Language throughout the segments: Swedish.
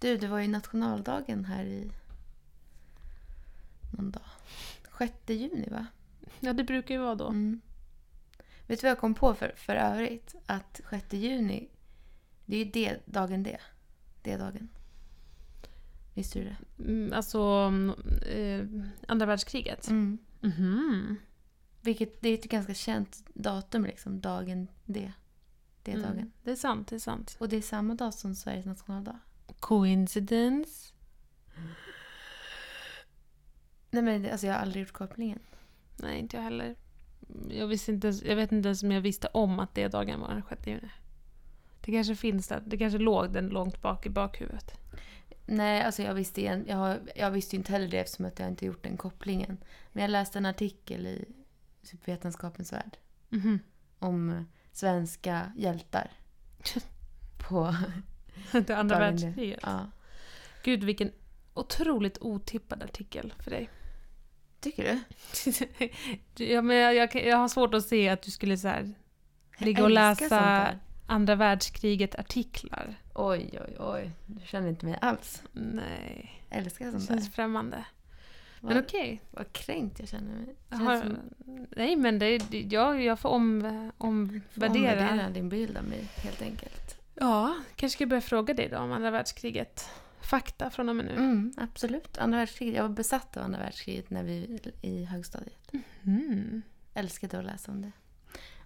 Du, det var ju nationaldagen här i någon dag. 6 juni va? Ja, det brukar ju vara då. Mm. Vet du vad jag kom på för, för övrigt? Att 6 juni, det är ju det, dagen det. Det dagen. Visste du det? Mm, alltså, eh, andra världskriget. Mm. Mhm. Vilket, det är ett ganska känt datum liksom, dagen det. Det Mm. dagen. Det är sant, det är sant. Och det är samma dag som Sveriges nationaldag. Coincidence? Nej men alltså jag har aldrig gjort kopplingen. Nej, inte jag heller. Jag, visste inte ens, jag vet inte ens om jag visste om att det dagen var den 6 juni. Det kanske finns där. Det kanske låg den långt bak i bakhuvudet. Nej, alltså jag visste, igen, jag, har, jag visste inte heller det eftersom att jag inte gjort den kopplingen. Men jag läste en artikel i typ Vetenskapens Värld Mhm. om eh, svenska hjältar. På det andra det. världskriget. Ja. Gud, vilken otroligt otippad artikel för dig. Tycker du? ja, men jag, jag, jag har svårt att se att du skulle så här, ligga och läsa andra världskriget-artiklar. Oj, oj, oj. Du känner inte mig alls. Nej, Jag älskar det sånt känns där. främmande. Men okej. vad kränkt jag känner mig. Känns har- som- Nej, men det, det- jag, jag får om, får omvärdera. omvärdera din bild av mig, helt enkelt. Ja, kanske ska jag börja fråga dig då om andra världskriget. Fakta från och med nu. Mm, absolut. Andra världskriget. Jag var besatt av andra världskriget när vi i högstadiet. Mm. Älskade att läsa om det.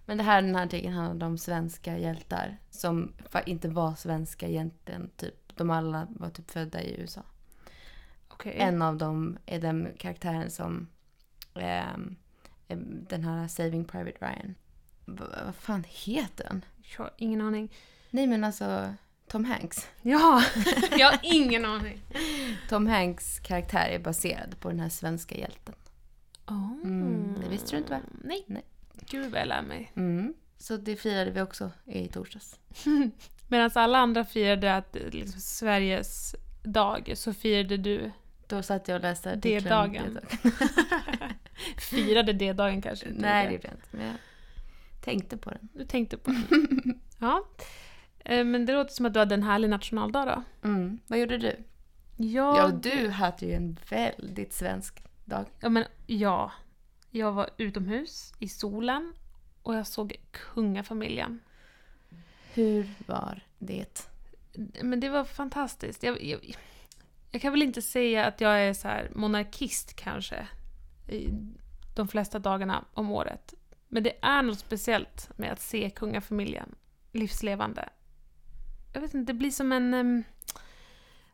Men det här, den här artikeln handlade om svenska hjältar som inte var svenska egentligen. Typ. De alla var typ födda i USA. Okej. En av dem är den karaktären som eh, den här Saving Private Ryan. V- vad fan heter den? Jag har ingen aning. Nej men alltså Tom Hanks. Ja, jag har ingen aning. Tom Hanks karaktär är baserad på den här svenska hjälten. Oh. Mm, det visste du inte, va? Nej. Nej. Gud vad jag lär mig. Mm. Så det firade vi också i torsdags. Medan alla andra firade att liksom, Sveriges dag så firade du Då satt jag och läste Det artikeln. dagen. Det dagen. Firade det dagen kanske Nej, det gjorde. jag inte. Men jag tänkte på den. Du tänkte på det. Ja. Eh, Men det låter som att du hade en härlig nationaldag då. Mm. Vad gjorde du? Jag... Ja, du hade ju en väldigt svensk dag. Ja, men ja. Jag var utomhus i solen och jag såg kungafamiljen. Hur var det? Men det var fantastiskt. Jag, jag, jag kan väl inte säga att jag är så här monarkist kanske. I de flesta dagarna om året. Men det är något speciellt med att se kungafamiljen livslevande. Jag vet inte, det blir som en...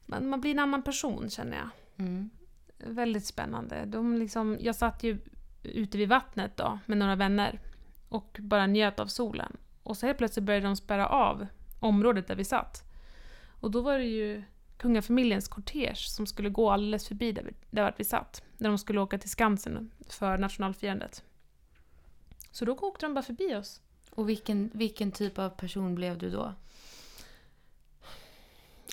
Man, man blir en annan person känner jag. Mm. Väldigt spännande. De liksom, jag satt ju ute vid vattnet då med några vänner och bara njöt av solen. Och så helt plötsligt började de spärra av området där vi satt. Och då var det ju kungafamiljens kortege som skulle gå alldeles förbi där, vi- där vi satt. När de skulle åka till Skansen för nationalfirandet. Så då åkte de bara förbi oss. Och vilken, vilken typ av person blev du då?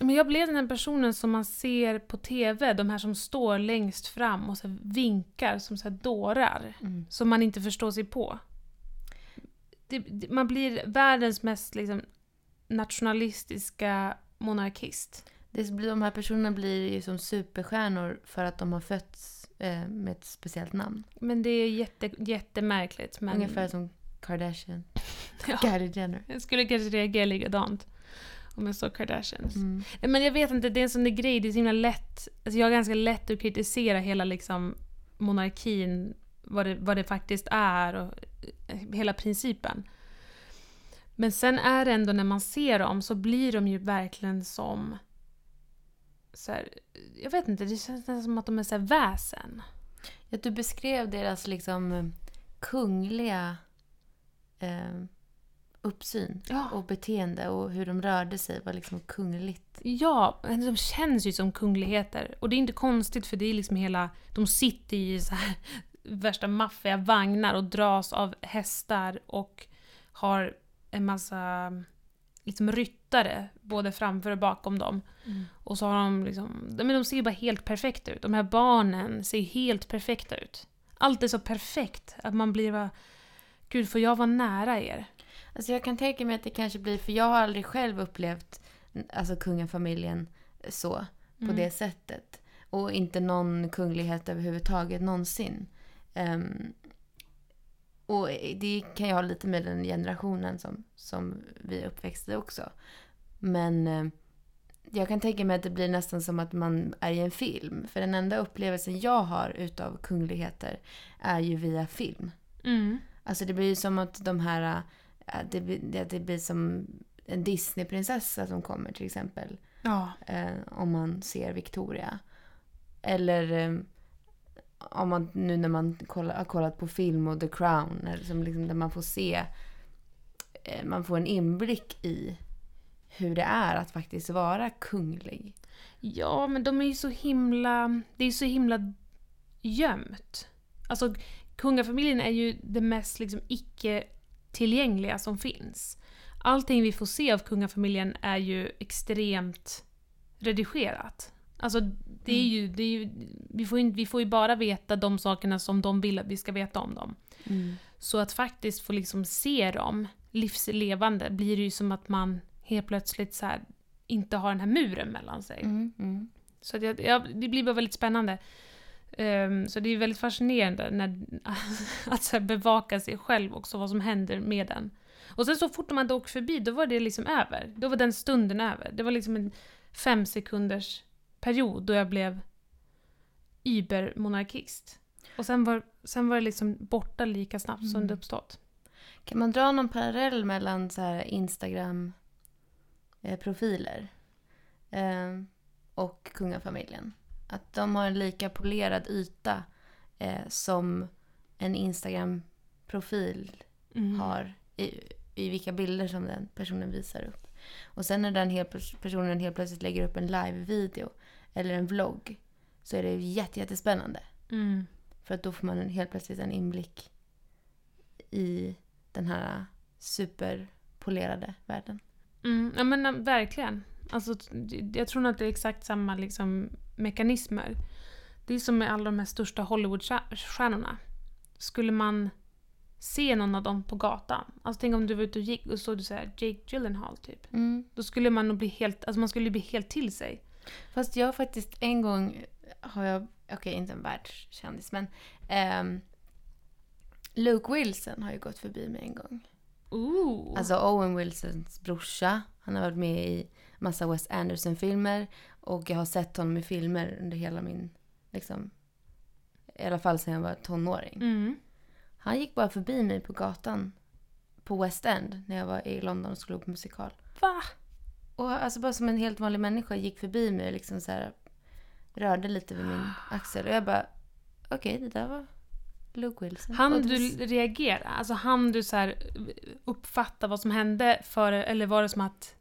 Men jag blev den här personen som man ser på TV, de här som står längst fram och så vinkar som så här dårar. Mm. som man inte förstår sig på. Det, det, man blir världens mest liksom, nationalistiska monarkist. Det blir, de här personerna blir ju som superstjärnor för att de har fötts eh, med ett speciellt namn. Men det är jätte, jättemärkligt. Men Ungefär som Kardashian. Ja. Kylie Jenner. Jag skulle kanske reagera likadant om jag såg Kardashians. Mm. Men jag vet inte, det är en sån där grej, det är så himla lätt. Alltså jag har ganska lätt att kritisera hela liksom monarkin, vad det, vad det faktiskt är och eh, hela principen. Men sen är det ändå när man ser dem så blir de ju verkligen som så här, jag vet inte, det känns nästan som att de är så väsen. Ja, du beskrev deras liksom kungliga eh, uppsyn Ja. och beteende och hur de rörde sig var liksom kungligt. Ja, de känns ju som kungligheter. Och det är inte konstigt för det är liksom hela... De sitter i så här värsta maffiga vagnar och dras av hästar och har en massa liksom ryttare både framför och bakom dem. Och så har de liksom... Men de ser ju bara helt perfekta ut. De här barnen ser helt perfekta ut. Allt är så perfekt att man blir bara... Gud, får jag vara nära er? Alltså jag kan tänka mig att det kanske blir, för jag har aldrig själv upplevt alltså kungafamiljen så, på Mm. det sättet. Och inte någon kunglighet överhuvudtaget någonsin. Ehm, och det kan ju ha lite med den generationen som, som vi i också. Men eh, jag kan tänka mig att det blir nästan som att man är i en film. För den enda upplevelsen jag har utav kungligheter är ju via film. Mm. Alltså det blir ju som att de här... äh, Det blir, det, det blir som en Disneyprinsessa som kommer till exempel. Ja. Eh, om man ser Victoria. Eller eh, om man nu när man kollar, har kollat på film och The Crown. Eller som liksom, där man får se... Eh, man får en inblick i hur det är att faktiskt vara kunglig. Ja, men de är ju så himla... Det är ju så himla gömt. Alltså, kungafamiljen är ju det mest liksom icke-tillgängliga som finns. Allting vi får se av kungafamiljen är ju extremt redigerat. Alltså, det är ju... Det är ju vi, får ju, vi får ju bara veta de sakerna som de vill att vi ska veta om dem. Så att faktiskt få liksom se dem livslevande blir det ju som att man helt plötsligt så här, inte har den här muren mellan sig. Mm, mm. Så att jag, ja, det blir bara väldigt spännande. Ehm, så det är väldigt fascinerande när, att så här bevaka sig själv också, vad som händer med den. Och sen så fort man hade åkt förbi, då var det liksom över. Då var den stunden över. Det var liksom en fem sekunders period då jag blev übermonarkist. Och sen var, sen var det liksom borta lika snabbt som Mm. det uppstått. Kan man dra någon parallell mellan så Instagram-profiler eh, och kungafamiljen? Att de har en lika polerad yta eh, som en Instagram-profil Mm. har i, i vilka bilder som den personen visar upp. Och sen när den helt, personen helt plötsligt lägger upp en live-video eller en vlogg så är det jätte, jättespännande. Mm. För att då får man en, helt plötsligt en inblick i den här superpolerade världen. Mm, ja men verkligen. Alltså, jag tror nog att det är exakt samma liksom, mekanismer. Det är som med alla de här största Hollywoodstjärnorna. Skulle man se någon av dem på gatan, alltså tänk om du var ute och gick och såg du så här Jake Gyllenhaal typ. Då skulle man nog bli helt, alltså man skulle bli helt till sig. Fast jag faktiskt en gång har jag, okej inte en världskändis men ehm, Luke Wilson har ju gått förbi mig en gång. Ooh. Alltså Owen Wilsons brorsa. Han har varit med i massa Wes Anderson-filmer. Och jag har sett honom i filmer under hela min, liksom, i alla fall sedan jag var tonåring. mm. Han gick bara förbi mig på gatan på West End när jag var i London och skulle på musikal. Va? Och alltså bara som en helt vanlig människa gick förbi mig och liksom så här rörde lite vid min axel. Och jag bara, okej det där var Luke Wilson. Han du reagera? Alltså han du så här uppfatta vad som hände för eller var det som att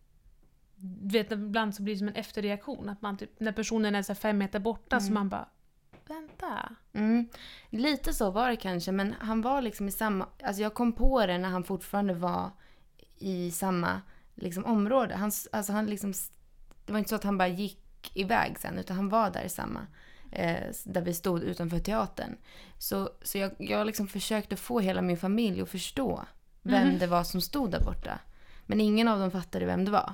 du vet ibland så blir det som en efterreaktion att man typ när personen är så fem meter borta så Mm. man bara vänta. Mm. Lite så var det kanske, men han var liksom i samma... Alltså jag kom på det när han fortfarande var i samma liksom, område. Han, alltså han liksom, det var inte så att han bara gick iväg sen, utan han var där i samma... Eh, där vi stod utanför teatern. Så, så jag, jag liksom försökte få hela min familj att förstå vem Mhm. det var som stod där borta. Men ingen av dem fattade vem det var.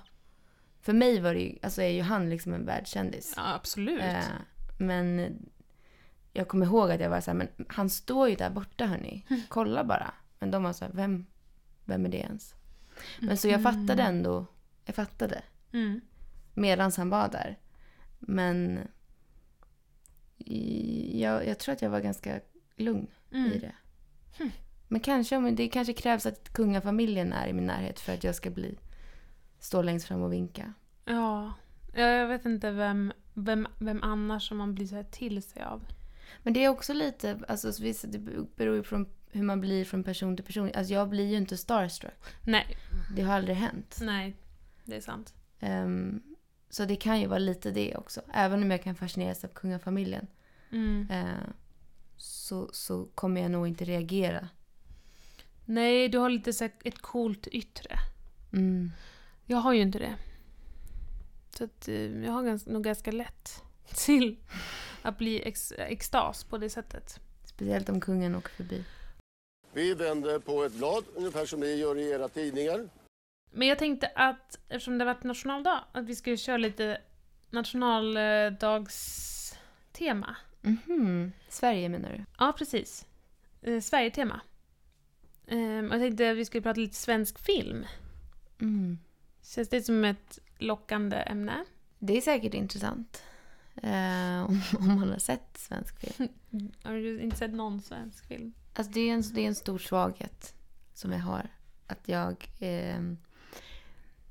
För mig var det ju, alltså är ju han liksom en världskändis. Ja, absolut. Eh, men jag kommer ihåg att jag var så här, men han står ju där borta hörni. Kolla bara. Men de var så här, vem, vem är det ens? Men så jag fattade ändå, jag fattade. Mm. Medan han var där. Men i- jag, jag tror att jag var ganska lugn i Mm. det. Men kanske, det kanske krävs att kungafamiljen är i min närhet för att jag ska bli stå längst fram och vinka. Ja. ja, jag vet inte vem, vem, vem annars som man blir så här till sig av. Men det är också lite, alltså det beror ju på hur man blir från person till person. Alltså jag blir ju inte starstruck. Nej, Det har aldrig hänt. nej, det är sant. Ehm, så det kan ju vara lite det också. Även om jag kan fascineras av kungafamiljen. Mm. eh, så, så kommer jag nog inte reagera. Nej, du har lite så ett coolt yttre. Mm. Jag har ju inte det. Så att, eh, jag har ganska, nog ganska lätt till att bli ex, extas på det sättet. Speciellt om kungen åker förbi. Vi vänder på ett blad, ungefär som ni gör i era tidningar. Men jag tänkte att eftersom det har varit nationaldag, att vi skulle köra lite nationaldagstema. Mhm. Sverige menar du? Ja, precis. Eh, Sverige-tema. Och jag tänkte att vi skulle prata lite svensk film. Mm. Känns det som ett lockande ämne? Det är säkert intressant. Eh, om, om man har sett svensk film. Har du inte sett någon svensk film? Alltså det är en, det är en stor svaghet som jag har. Att jag... ehm,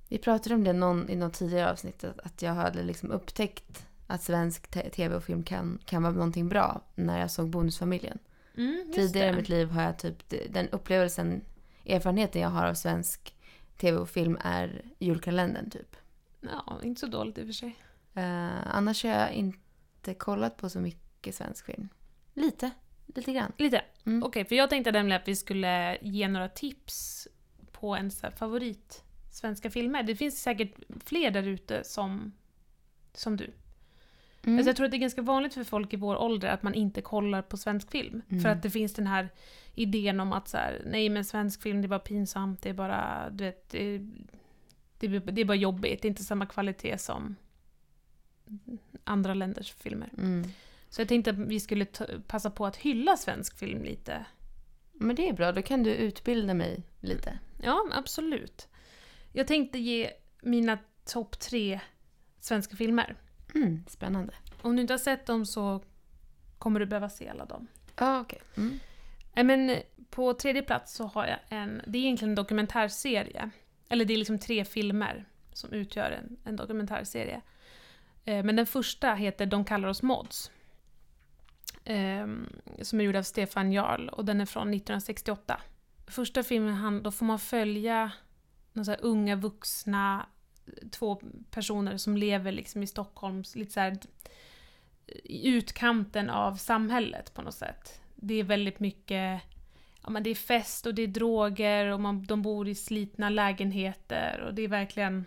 vi pratade om det någon, i något tidigare avsnitt. Att, att jag hade liksom upptäckt att svensk tv och film kan, kan vara någonting bra när jag såg Bonusfamiljen. Mm, Tidigare i det. mitt liv har jag typ den upplevelsen, erfarenheten jag har av svensk tv och film är julkalendern typ. Ja, inte så dåligt i och för sig. Eh, annars har jag inte kollat på så mycket svensk film. Lite, lite grann. Lite. Mm. Okej, för jag tänkte nämligen att vi skulle ge några tips på en favorit svenska filmer. Det finns säkert fler där ute som, som du. Mm. Alltså jag tror att det är ganska vanligt för folk i vår ålder att man inte kollar på svensk film. Mm. För att det finns den här idén om att så här, nej men svensk film det är bara pinsamt, det är bara, du vet, det är, det det är bara jobbigt, det är inte samma kvalitet som andra länders filmer. Mm. Så jag tänkte att vi skulle passa på att hylla svensk film lite. Men det är bra, då kan du utbilda mig lite. Ja, absolut. Jag tänkte ge mina topp tre svenska filmer. Mm, spännande. Om du inte har sett dem så kommer du behöva se alla dem. Ja, okej. Mm. Men på tredje plats så har jag en, det är egentligen en dokumentärserie. Eller det är liksom tre filmer som utgör en, en dokumentärserie. Eh, men den första heter De kallar oss mods. Eh, som är gjord av Stefan Jarl och den är från 1968. Första filmen, han, då får man följa några så här unga vuxna, två personer som lever liksom i Stockholms, lite så här, utkanten av samhället på något sätt. Det är väldigt mycket ja, men det är fest och det är droger och man, de bor i slitna lägenheter och det är verkligen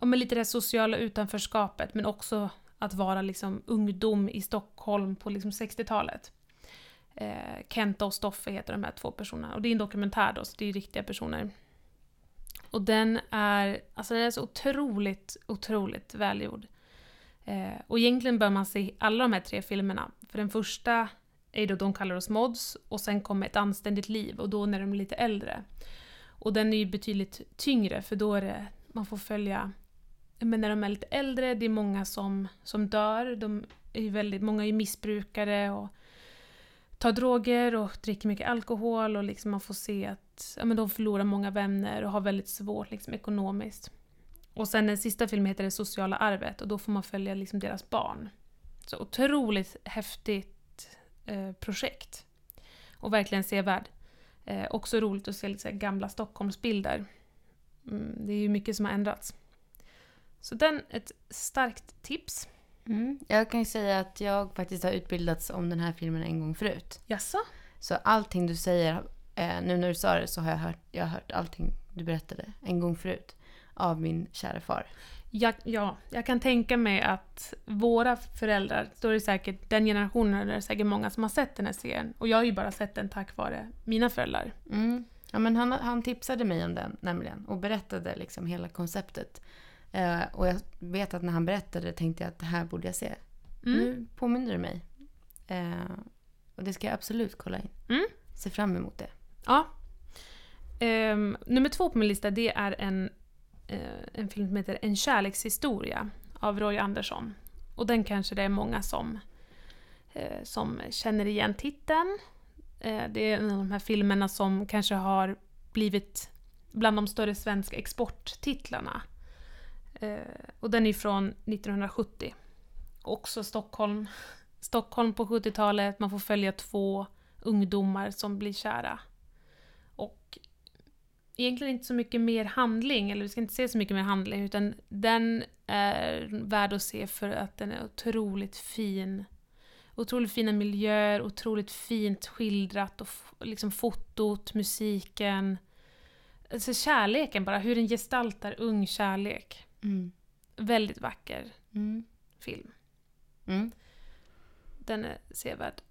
ja, men lite det här sociala utanförskapet men också att vara liksom ungdom i Stockholm på liksom 60-talet. Eh, Kenta och Stoffe heter de här två personerna och det är en dokumentär då så det är ju riktiga personer. Och den är, alltså den är så otroligt, otroligt välgjord. Eh, och egentligen bör man se alla de här tre filmerna. För den första är då De kallar oss mods och sen kommer Ett anständigt liv och då när de är lite äldre. Och den är ju betydligt tyngre för då är det, man får följa, men när de är lite äldre, det är många som, som dör, de är väldigt, många är ju missbrukare och tar droger och dricker mycket alkohol och liksom man får se att ja, men de förlorar många vänner och har väldigt svårt liksom, ekonomiskt. Och sen den sista filmen heter Det sociala arvet och då får man följa liksom deras barn. Så otroligt häftigt eh, projekt. Och verkligen sevärd. Eh, också roligt att se lite så här gamla Stockholmsbilder. Mm, det är ju mycket som har ändrats. Så den, ett starkt tips. Mm. Jag kan ju säga att jag faktiskt har utbildats om den här filmen en gång förut. Jaså? Så allting du säger, eh, nu när du sa det så har jag hört, jag har hört allting du berättade en gång förut. Av min kära far. Jag, ja, jag kan tänka mig att våra föräldrar, då är det säkert, den generationen är det säkert många som har sett den här serien. Och jag har ju bara sett den tack vare mina föräldrar. Mm. Ja, men han, han tipsade mig om den nämligen och berättade liksom hela konceptet. Eh, och jag vet att när han berättade tänkte jag att det här borde jag se. Mm. Nu påminner du mig. Eh, och det ska jag absolut kolla in. Mm. Se fram emot det. Ja. Ehm, nummer två på min lista det är en, eh, en film som heter En kärlekshistoria av Roy Andersson. Och den kanske det är många som, eh, som känner igen titeln. Eh, det är en av de här filmerna som kanske har blivit bland de större svenska exporttitlarna. Eh, och den är från 1970. Också Stockholm. Stockholm på 70-talet, man får följa två ungdomar som blir kära. Och egentligen inte så mycket mer handling, eller vi ska inte se så mycket mer handling, utan den är värd att se för att den är otroligt fin. Otroligt fina miljöer, otroligt fint skildrat och liksom fotot, musiken. Alltså kärleken bara, hur den gestaltar ung kärlek. Mm. Väldigt vacker Mm. film. Mm. Den är sevärd.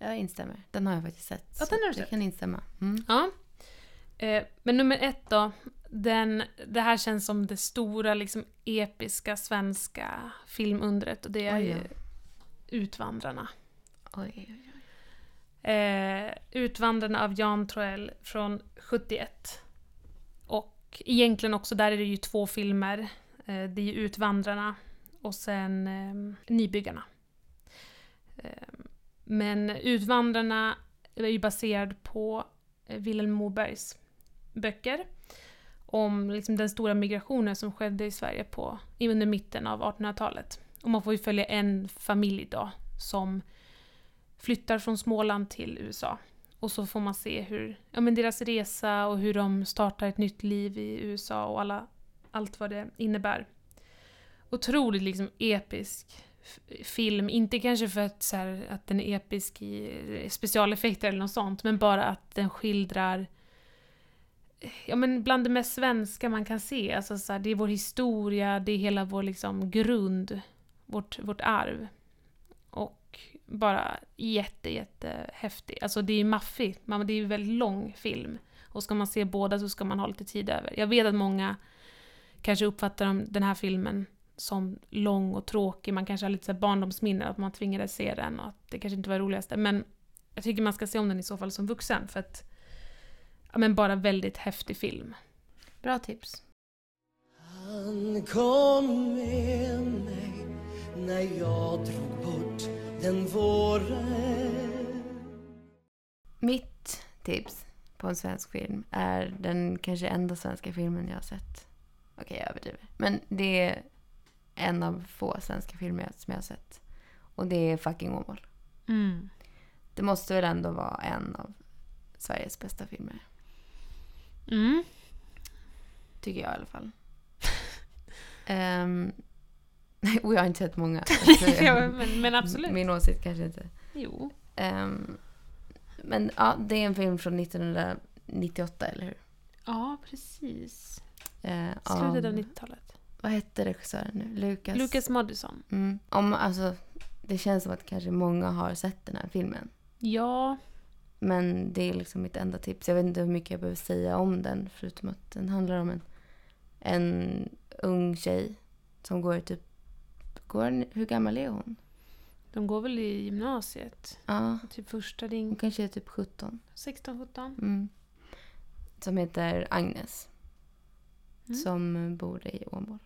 Jag instämmer. Den har jag faktiskt sett. Ja, den har du Jag sett. kan instämma. Mm. Ja. Eh, men nummer ett då, Den, det här känns som det stora, liksom episka svenska filmundret och det är ju. Utvandrarna. Oj, oj, oj. Eh, Utvandrarna av Jan Troell från 71. Och egentligen också, där är det ju två filmer. Eh, det är ju Utvandrarna och sen eh, Nybyggarna. Ehm, men Utvandrarna är ju baserad på eh, Vilhelm Mobergs böcker om liksom den stora migrationen som skedde i Sverige på, under mitten av 1800-talet. Och man får ju följa en familj då som flyttar från Småland till USA. Och så får man se hur, ja, men deras resa och hur de startar ett nytt liv i USA och alla, allt vad det innebär. Otroligt liksom episk film, inte kanske för att, så här, att den är episk i eh, specialeffekter eller något sånt, men bara att den skildrar ja, men bland det mest svenska man kan se. Alltså, så här, det är vår historia, det är hela vår liksom, grund, vårt, vårt arv. Och bara jätte, jätte häftig. Alltså det är ju maffigt, det är ju en väldigt lång film. Och ska man se båda så ska man ha lite tid över. Jag vet att många kanske uppfattar de- den här filmen som lång och tråkig. Man kanske har lite så barndomsminnen, att man tvingades se den och att det kanske inte var det roligaste. Men jag tycker man ska se om den i så fall som vuxen för att ja, men bara väldigt häftig film. Bra tips. Han kom med mig när jag drog bort den våren Mitt tips på en svensk film är den kanske enda svenska filmen jag har sett. Okej, jag överdriver. Men det är en av få svenska filmer som jag har sett. Och det är Fucking Åmål. Mm. Det måste väl ändå vara en av Sveriges bästa filmer. Mm. Tycker jag i alla fall. um, och jag har inte sett många. ja, men, men absolut. Min åsikt kanske inte. Jo. Ehm, men ja, det är en film från 1998, eller hur? Ja, precis. Eh, Slutet av 90-talet. Vad hette regissören nu? Lukas? Lucas Moodysson. Mm. Om, alltså, det känns som att kanske många har sett den här filmen. Ja, Men det är liksom mitt enda tips. Jag vet inte hur mycket jag behöver säga om den. Förutom att den handlar om en, en ung tjej som går i typ... Går, hur gammal är hon? de går väl i gymnasiet. Ja, Typ första hon ring. kanske är typ 17. 16, 17. Mm. Som heter Agnes. Mm. Som bor i Åmål.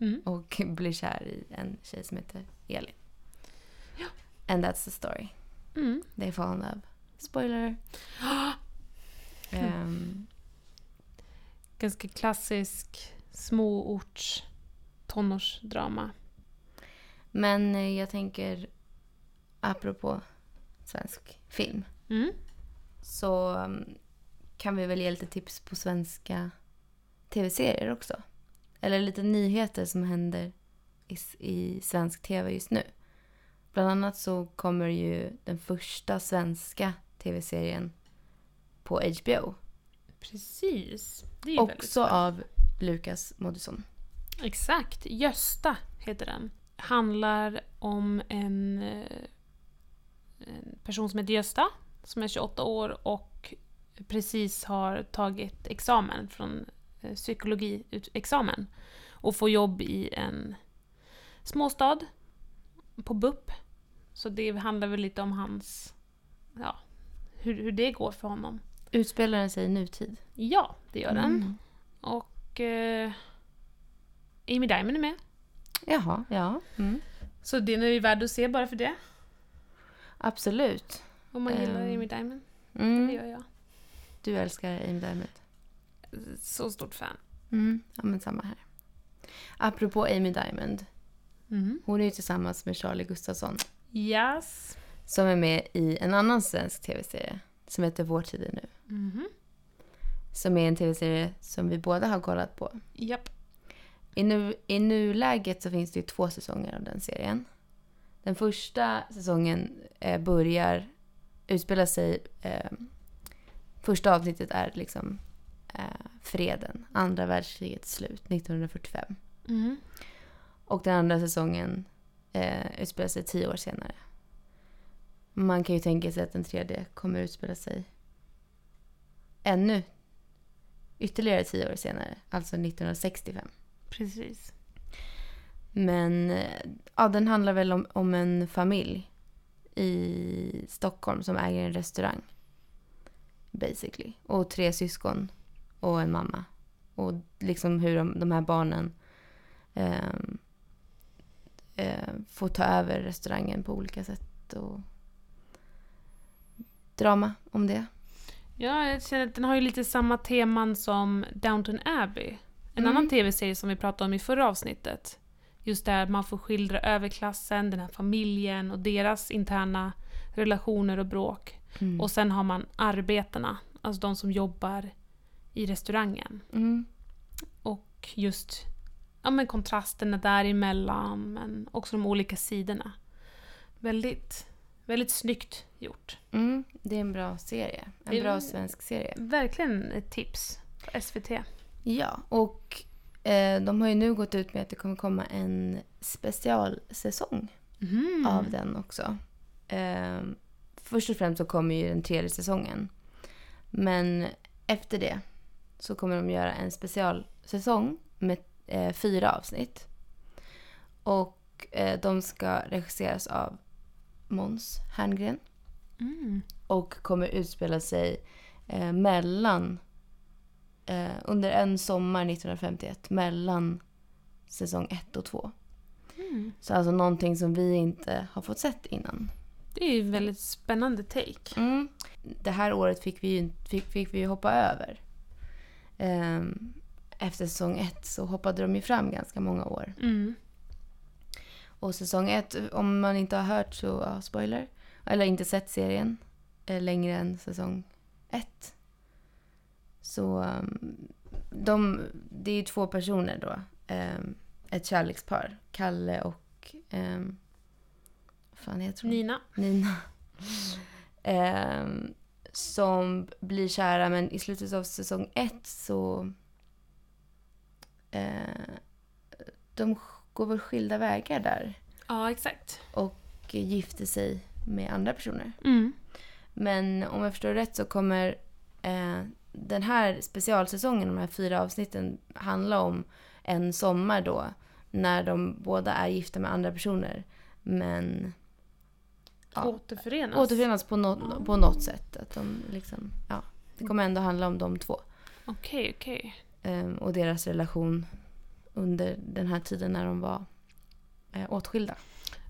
Mm. Och blir kär i en tjej som heter Elin. And that's the story. Mm. They fall in love. Spoiler. Ehm, Ganska klassisk småorts tonårsdrama. men eh, jag tänker, apropå svensk film, Mm. så um, kan vi väl ge lite tips på svenska tv-serier också. Eller lite nyheter som händer i, i svensk tv just nu. Bland annat så kommer ju den första svenska tv-serien på HBO. Precis. Också av Lukas Moodysson. Exakt. Gösta heter den. Handlar om en, eh, en person som heter Gösta, som är 28 år och precis har tagit examen från eh, psykologiexamen och får jobb i en småstad på BUP. Så det handlar väl lite om hans, ja, hur, hur det går för honom. Utspelar den sig i nutid? Ja, det gör den. Mm. Och eh, Amy Diamond är med. Jaha, ja. Mm. Så den är ju värd att se bara för det. Absolut. Om man gillar Ehm, Amy Diamond. Det Mm. gör jag. Du älskar Amy Diamond. Så stort fan. Mm. Ja, men samma här. Apropå Amy Diamond. Mm. Hon är ju tillsammans med Charlie Gustafsson. Yes. Som är med i en annan svensk tv-serie. Som heter Vår tid är nu. Mhm. Som är en tv-serie som vi båda har kollat på. Japp. I, nu, I nuläget så finns det ju två säsonger av den serien. Den första säsongen eh, börjar utspela sig... Eh, första avsnittet är liksom eh, freden, andra världskrigets slut, 1945. Mhm. Och den andra säsongen eh, utspelar sig tio år senare. Man kan ju tänka sig att den tredje kommer utspela sig ännu ytterligare tio år senare, alltså 1965. Precis. Men eh, ja, den handlar väl om, om en familj i Stockholm som äger en restaurang. Basically. Och tre syskon och en mamma. Och liksom hur de, de här barnen eh, eh, får ta över restaurangen på olika sätt. Och drama om det. Ja, jag känner att den har ju lite samma teman som Downton Abbey. En Mm. annan tv-serie som vi pratade om i förra avsnittet. Just där man får skildra överklassen, den här familjen och deras interna relationer och bråk. Mm. Och sen har man arbetarna, alltså de som jobbar i restaurangen. Mm. Och just ja, men kontrasterna däremellan, men också de olika sidorna. Väldigt, väldigt snyggt gjort. Mm. Det är en bra serie. En bra svensk serie. Verkligen ett tips på SVT. Ja, och eh, de har ju nu gått ut med att det kommer komma en specialsäsong Mhm. av den också. Eh, först och främst så kommer ju den tredje säsongen. Men efter det så kommer de göra en specialsäsong med eh, fyra avsnitt. Och eh, de ska regisseras av Måns Herngren. Mm. Och kommer utspela sig eh, mellan... Eh, under en sommar 1951. Mellan säsong 1 och 2. Mm. Så alltså någonting som vi inte har fått sett innan. Det är ju en väldigt spännande take. Mm. Det här året fick vi ju fick, fick vi hoppa över. Ehm, efter säsong 1 så hoppade de ju fram ganska många år. Mm. Och säsong 1, om man inte har hört så, ja, spoiler. Eller inte sett serien eh, längre än säsong 1. Så um, de, det är ju två personer då. Um, ett kärlekspar. Kalle och... Vad fan heter hon? Nina. Nina. Ehm, som blir kära men i slutet av säsong ett så... Eh, de går väl skilda vägar där Ja, exakt. och gifter sig med andra personer. Mm. Men om jag förstår rätt så kommer eh, den här specialsäsongen, de här fyra avsnitten, handla om en sommar då när de båda är gifta med andra personer. Men Ja. Återförenas. återförenas på, något på något sätt. Att de liksom, ja, det kommer ändå handla om de två. Okej, okej. Ehm, och deras relation under den här tiden när de var eh, åtskilda.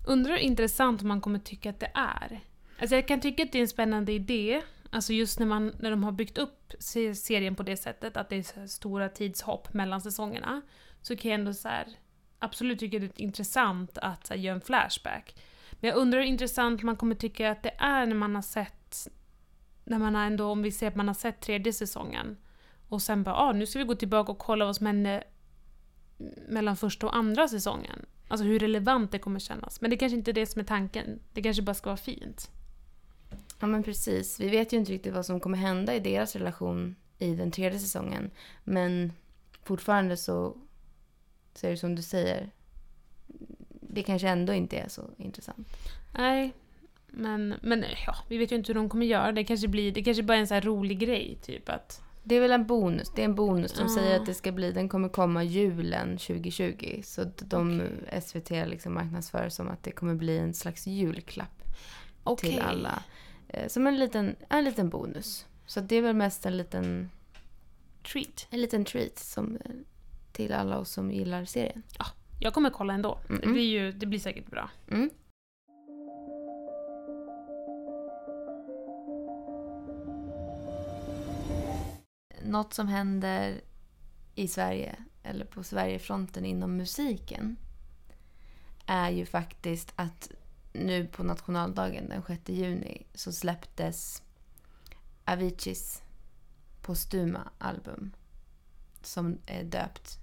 Undrar hur intressant man kommer tycka att det är. Alltså jag kan tycka att det är en spännande idé. Alltså just när, man, när de har byggt upp serien på det sättet, att det är stora tidshopp mellan säsongerna. Så kan jag ändå så här, absolut tycka det är intressant att här, göra en flashback. Men jag undrar hur intressant man kommer tycka att det är när man har sett, när man har ändå, om vi ser att man har sett tredje säsongen. Och sen bara, ah, nu ska vi gå tillbaka och kolla vad som hände mellan första och andra säsongen. Alltså hur relevant det kommer kännas. Men det kanske inte är det som är tanken. Det kanske bara ska vara fint. Ja men precis. Vi vet ju inte riktigt vad som kommer hända i deras relation i den tredje säsongen. Men fortfarande så, så är det som du säger. Det kanske ändå inte är så intressant. Nej, men, men ja, vi vet ju inte hur de kommer göra. Det kanske blir, det kanske bara är en så här rolig grej, typ att... Det är väl en bonus. Det är en bonus. De Ja. säger att det ska bli, den kommer komma julen 2020. Så de SVT liksom marknadsför som att det kommer bli en slags julklapp Okej. till alla. Eh, Som en liten, en liten bonus. Så det är väl mest en liten, Treat. en liten treat som, eh, till alla oss som gillar serien. Jag kommer kolla ändå. Det, Mm-mm. blir ju, det blir säkert bra. Mm. Något som händer i Sverige, eller på Sverigefronten inom musiken, är ju faktiskt att nu på nationaldagen den 6 juni så släpptes Aviciis postuma album som är döpt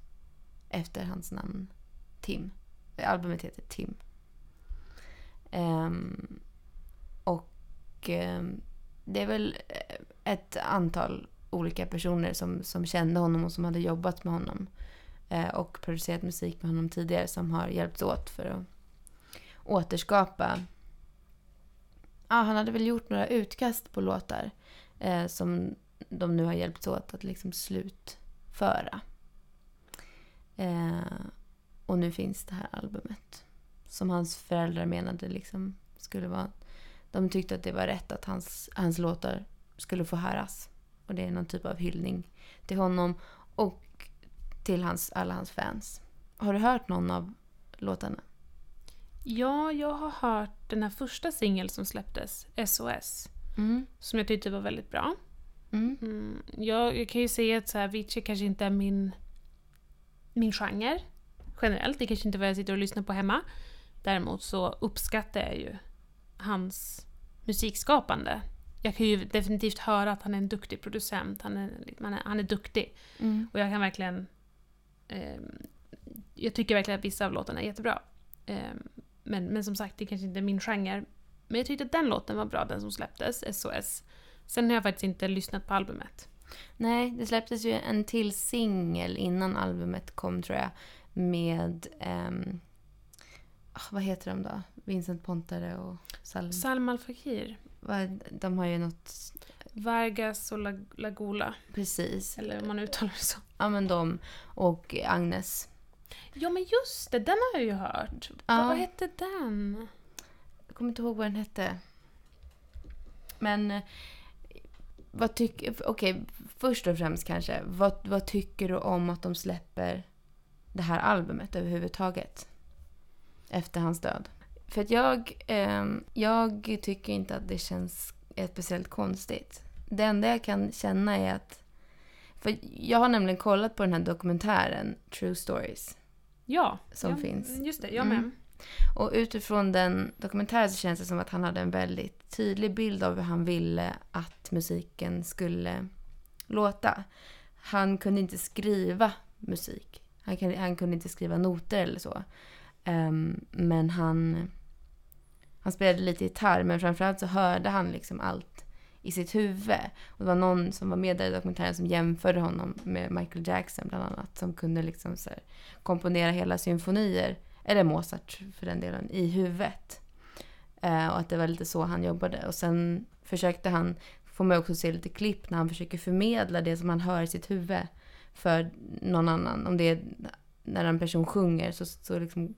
efter hans namn Tim. Eh, albumet heter Tim. Um, och um, det är väl eh, ett antal olika personer som, som kände honom och som hade jobbat med honom uh, och producerat musik med honom tidigare som har hjälpts åt för att återskapa... Ja, han hade väl gjort några utkast på låtar eh, som de nu har hjälpts åt att liksom slutföra. Eh, och nu finns det här albumet. Som hans föräldrar menade liksom skulle vara... De tyckte att det var rätt att hans, hans låtar skulle få höras. Och det är någon typ av hyllning till honom och till hans, alla hans fans. Har du hört någon av låtarna? Ja, jag har hört den här första singeln som släpptes, SOS, Mm. som jag tyckte var väldigt bra. Mm. Mm, jag, jag kan ju säga att så här, Avicii kanske inte är min, min genre generellt. Det kanske inte är vad jag sitter och lyssnar på hemma. Däremot så uppskattar jag ju hans musikskapande. Jag kan ju definitivt höra att han är en duktig producent. Han är, han är, han är duktig. Mm. Och jag kan verkligen... Eh, jag tycker verkligen att vissa av låtarna är jättebra. Eh, men, men som sagt, det kanske inte är min genre. Men jag tyckte att den låten var bra, den som släpptes, SOS. Sen har jag faktiskt inte lyssnat på albumet. Nej, det släpptes ju en till singel innan albumet kom tror jag. Med... ehm, ah, vad heter de då? Vincent Pontare och Salm. Salma Al Fakir. De har ju något... Vargas och La- Lagula. Precis. Eller om man uttalar det så. Ja men de och Agnes. Ja men just det, den har jag ju hört. Ja. Vad, vad hette den? Jag kommer inte ihåg vad den hette. Men eh, vad tycker... Okej, först och främst kanske. Vad, vad tycker du om att de släpper det här albumet överhuvudtaget? Efter hans död. För att jag, ehm, jag tycker inte att det känns eh, speciellt konstigt. Det enda jag kan känna är att... För jag har nämligen kollat på den här dokumentären True Stories. Ja. Som ja, finns. Just det, jag med. Mm. Och utifrån den dokumentären så känns det som att han hade en väldigt tydlig bild av hur han ville att musiken skulle låta. Han kunde inte skriva musik. Han, kan, han kunde inte skriva noter eller så. Ehm, men han, han spelade lite gitarr men framförallt så hörde han liksom allt i sitt huvud. Och det var någon som var med där i dokumentären som jämförde honom med Michael Jackson bland annat. Som kunde liksom så här, komponera hela symfonier eller Mozart för den delen, i huvudet. Eh, och att det var lite så han jobbade. Och sen försökte han, får man också se lite klipp när han försöker förmedla det som han hör i sitt huvud för någon annan. Om det är när en person sjunger så, så, liksom,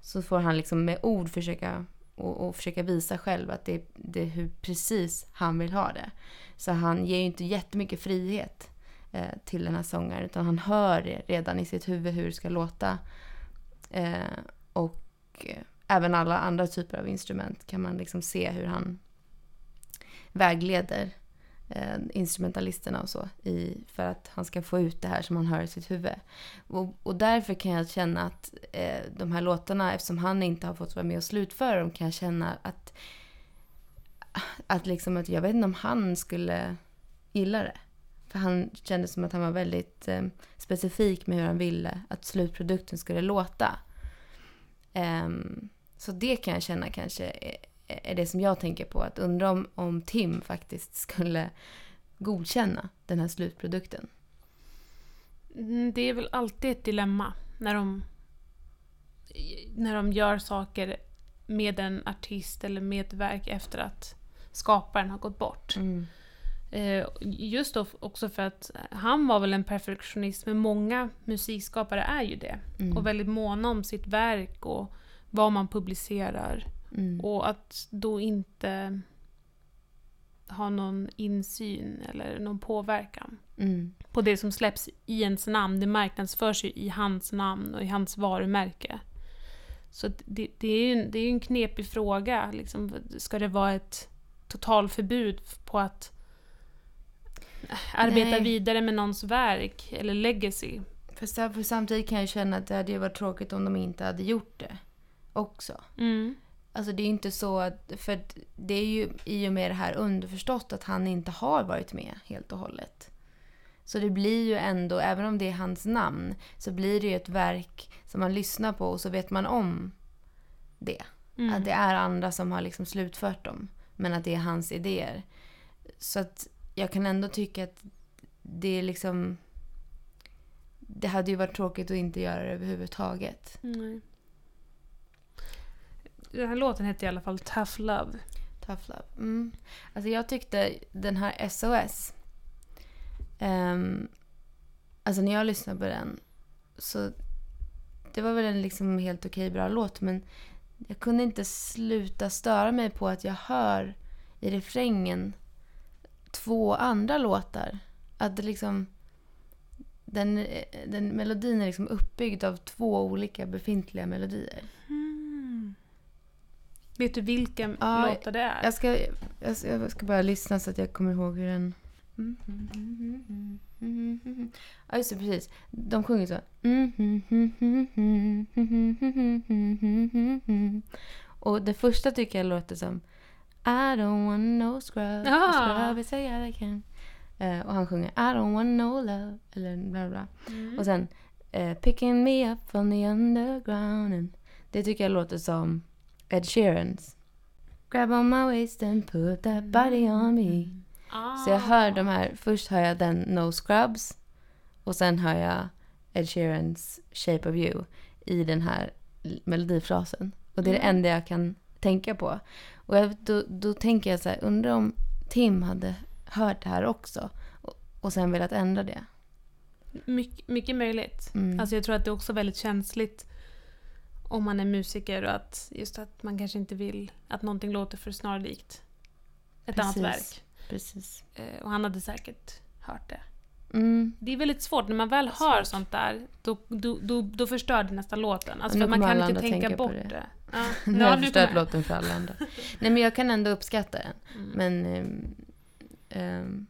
så får han liksom med ord försöka och, och försöka visa själv att det, det är hur precis han vill ha det. Så han ger ju inte jättemycket frihet eh, till den här sångaren utan han hör redan i sitt huvud hur det ska låta. Eh, och eh, även alla andra typer av instrument kan man liksom se hur han vägleder eh, instrumentalisterna och så i, för att han ska få ut det här som han hör i sitt huvud. Och, och därför kan jag känna att eh, de här låtarna, eftersom han inte har fått vara med och slutföra dem, kan jag känna att, att, liksom att jag vet inte om han skulle gilla det. För han kände som att han var väldigt eh, specifik med hur han ville att slutprodukten skulle låta. Ehm, så det kan jag känna kanske är, är det som jag tänker på. Att undra om, om Tim faktiskt skulle godkänna den här slutprodukten. Mm, Det är väl alltid ett dilemma när de, när de gör saker med en artist eller med ett verk efter att skaparen har gått bort. Eh, Just då också för att han var väl en perfektionist, men många musikskapare är ju det. Mm. Och väldigt måna om sitt verk och vad man publicerar. Mm. Och att då inte ha någon insyn eller någon påverkan Mm. på det som släpps i ens namn. Det marknadsförs ju i hans namn och i hans varumärke. Så det, det är ju en, det är en knepig fråga. Liksom, ska det vara ett totalförbud på att arbeta Nej. vidare med någons verk eller legacy? För, sa- för samtidigt kan jag känna att det hade ju varit tråkigt om de inte hade gjort det också. Mm. Alltså det är inte så att, för det är ju i och med det här underförstått att han inte har varit med helt och hållet. Så det blir ju ändå, även om det är hans namn, så blir det ju ett verk som man lyssnar på och så vet man om det. Mm. Att det är andra som har liksom slutfört dem. Men att det är hans idéer. Så att jag kan ändå tycka att det är liksom... Det hade ju varit tråkigt att inte göra det överhuvudtaget. Nej. Den här låten heter i alla fall Tough Love. Tough love. Mm. Alltså jag tyckte den här SOS. Um, ehm, Alltså när jag lyssnade på den så det var väl en liksom helt okej bra låt men jag kunde inte sluta störa mig på att jag hör i refrängen två andra låtar. Att det liksom den, eh, den melodin är liksom uppbyggd av två olika befintliga melodier. Vet du vilka Ja, låtar det är? Jag ska, jag, ska, jag ska bara lyssna så att jag kommer ihåg hur den... Ja, just det. Precis. De sjunger så. Och det första tycker jag låter som I don't want no scrub. Ah. Scrub is a I can. Eh, och han sjunger I don't want no love. Eller bla bla. Mm. Och sen eh, Picking me up from the underground. Det tycker jag låter som Ed Sheerans. Grab on my waist and put that body on me. Ah. Så jag hör de här, först hör jag den No Scrubs och sen hör jag Ed Sheerans Shape of You i den här melodifrasen. Och det är det Mm. enda jag kan tänka på. Och jag, då, då tänker jag så här, undrar om Tim hade hört det här också och, och sen velat ändra det. mycket, mycket möjligt. Mm. Alltså jag tror att det är också väldigt känsligt om man är musiker och att just att man kanske inte vill att någonting låter för snarlikt ett annat Precis. verk. Precis. Eh, Och han hade säkert hört det. Mm. Det är väldigt svårt, när man väl hör Svårt. sånt där, då, då, då, då förstör det nästan låten. Alltså för man kan inte tänka bort det. det. Ja. Nu har jag förstört låten för alla andra. Nej men jag kan ändå uppskatta den. Mm. Men ehm, ehm,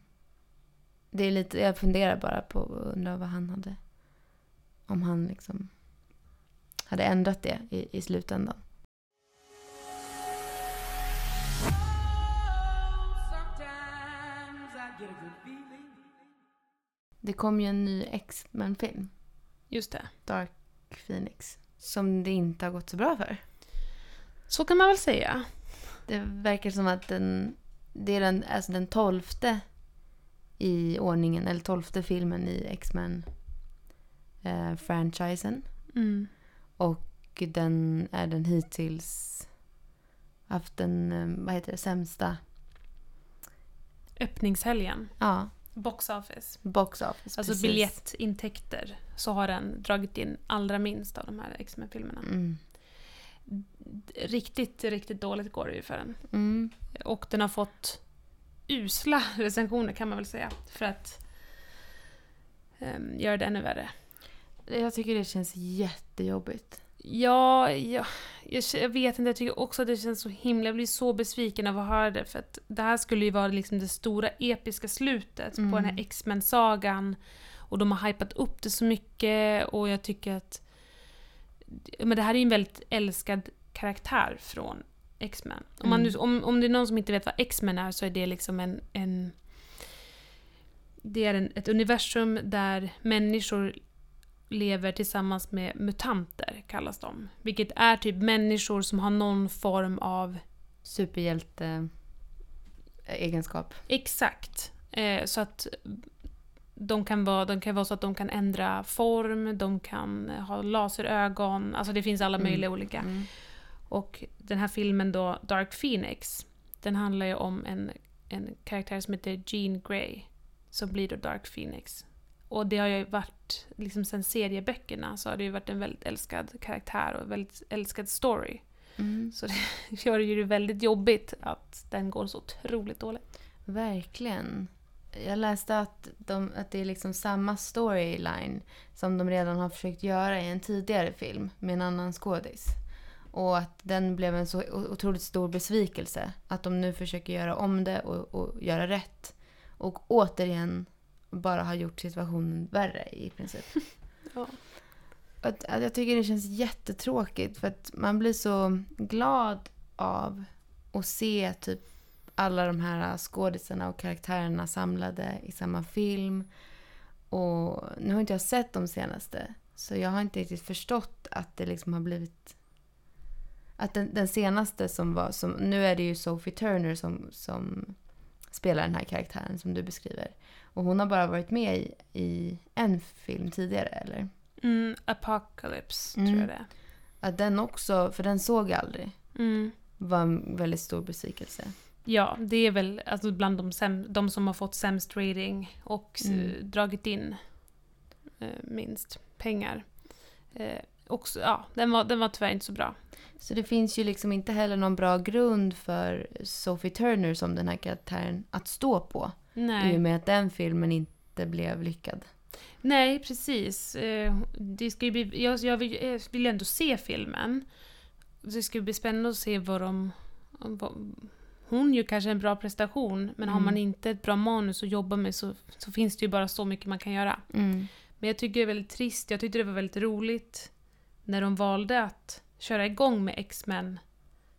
det är lite, jag funderar bara på undrar vad han hade, om han liksom hade ändrat det i, i slutändan. Det kom ju en ny X-Men-film, Just det. Dark Phoenix, som det inte har gått så bra för. Så kan man väl säga. Det verkar som att den, det är den, alltså den tolfte i ordningen, eller tolfte filmen i X-Men-franchisen. Mm. Och den är den hittills haft den, eh, vad heter det, sämsta, Öppningshelgen. ja, Box office. box office. Alltså precis. biljettintäkter. Så har den dragit in allra minst av de här X-Men-filmerna. Mm. Riktigt, riktigt dåligt går det ju för den. Mm. Och den har fått usla recensioner kan man väl säga. För att um, göra det ännu värre. Jag tycker det känns jättejobbigt. Ja, ja jag, jag vet inte. Jag tycker också att det känns så himla... Jag blir så besviken av att höra det. För att det här skulle ju vara liksom det stora episka slutet på Mm. den här X-Men-sagan. Och de har hypat upp det så mycket och jag tycker att... Men det här är ju en väldigt älskad karaktär från X-Men. Om, man Mm. om, om det är någon som inte vet vad X-Men är så är det liksom en... en det är en, ett universum där människor lever tillsammans med mutanter, kallas de. Vilket är typ människor som har någon form av... Superhjälte egenskap. Exakt. Eh, så att de kan, vara, de kan vara så att de kan ändra form, de kan ha laserögon, alltså det finns alla Mm. möjliga olika. Mm. Och den här filmen då, Dark Phoenix, den handlar ju om en, en karaktär som heter Jean Grey, som blir då Dark Phoenix. Och det har ju varit, liksom sen serieböckerna, så har det ju varit en väldigt älskad karaktär och väldigt älskad story. Mm. Så det gör ju det väldigt jobbigt att den går så otroligt dåligt. Verkligen. Jag läste att, de, att det är liksom samma storyline som de redan har försökt göra i en tidigare film med en annan skådis. Och att den blev en så otroligt stor besvikelse. Att de nu försöker göra om det och, och göra rätt. Och återigen bara har gjort situationen värre i princip. Ja. Att, att jag tycker det känns jättetråkigt för att man blir så glad av att se typ alla de här skådisarna och karaktärerna samlade i samma film. Och nu har inte jag sett de senaste så jag har inte riktigt förstått att det liksom har blivit att den, den senaste som var, som, nu är det ju Sophie Turner som, som spelar den här karaktären som du beskriver. Och hon har bara varit med i, i en film tidigare eller? Mm, Apocalypse, Mm. tror jag det. Att den också, för den såg jag aldrig, Mm. var en väldigt stor besvikelse. Ja, det är väl alltså bland de, säm- de som har fått sämst rating och s- Mm. dragit in eh, minst pengar. Eh, också, ja, den, var, den var tyvärr inte så bra. Så det finns ju liksom inte heller någon bra grund för Sophie Turner som den här karaktären att stå på. I och Nej, med att den filmen inte blev lyckad. Nej precis. Eh, det ska ju bli, jag, jag vill, jag vill ändå se filmen. Det ska bli spännande att se vad de... Vad, hon gör kanske en bra prestation, men har Mm. man inte ett bra manus att jobba med så, så finns det ju bara så mycket man kan göra. Mm. Men jag tycker det är väldigt trist. Jag tyckte det var väldigt roligt när de valde att köra igång med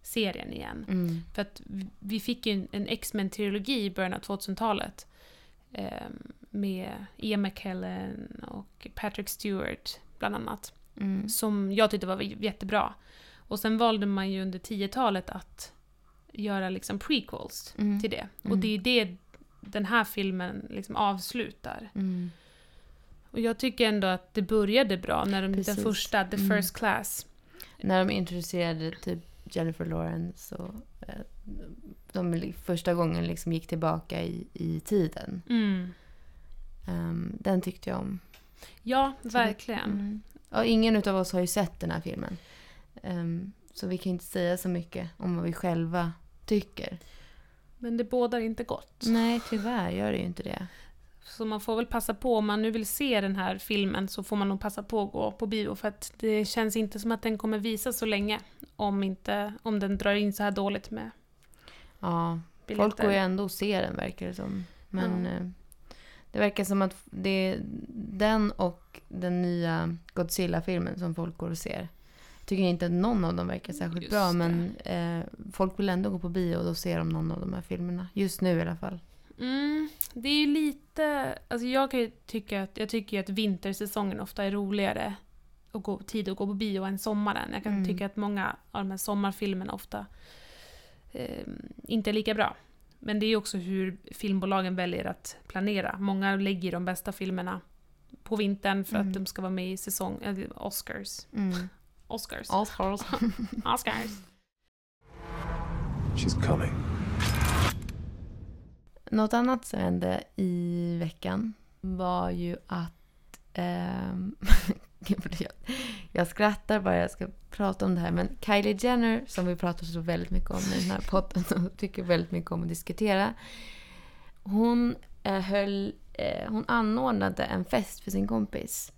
X-Men-serien igen. Mm. För att vi- fick ju en- en X-Men-trilogi i början av 2000-talet. Eh, med Ian McKellen och Patrick Stewart bland annat. Mm. Som jag tyckte var jättebra. Och sen valde man ju under 10-talet att göra liksom prequels Mm. till det. Och Mm. det är det den här filmen liksom avslutar. Mm. Och jag tycker ändå att det började bra när de, den första, The Mm. First Class. När de introducerade typ Jennifer Lawrence och eh, de första gången liksom gick tillbaka i, i tiden. Mm. Ehm, den tyckte jag om. Ja, verkligen. Mm. Och ingen av oss har ju sett den här filmen. Ehm, så vi kan inte säga så mycket om vad vi själva tycker. Men det bådar inte gott. Nej, tyvärr gör det ju inte det. Så man får väl passa på, om man nu vill se den här filmen så får man nog passa på att gå på bio för att det känns inte som att den kommer visas så länge om, inte, om den drar in så här dåligt med Ja, biljetter. folk går ju ändå och ser den verkar det som. Men Ja. eh, det verkar som att det är den och den nya Godzilla-filmen som folk går och ser. Jag tycker inte att någon av dem verkar särskilt Just bra det. men eh, folk vill ändå gå på bio och då ser de någon av de här filmerna. Just nu i alla fall. Mm, det är ju lite... Alltså jag kan ju tycka att, jag tycker att vintersäsongen ofta är roligare att gå, tid att gå på bio än sommaren. Jag kan Mm. tycka att många av de här sommarfilmerna ofta eh, inte är lika bra. Men det är också hur filmbolagen väljer att planera. Många lägger de bästa filmerna på vintern för Mm. att de ska vara med i säsong, eller Oscars. Mm. Oscars. Oscars. Oscars. She's coming. Något annat som hände i veckan var ju att... Eh, jag, jag skrattar bara jag ska prata om det här. Men Kylie Jenner, som vi pratar så väldigt mycket om i den här podden och tycker väldigt mycket om att diskutera. Hon, eh, höll, eh, hon anordnade en fest för sin kompis.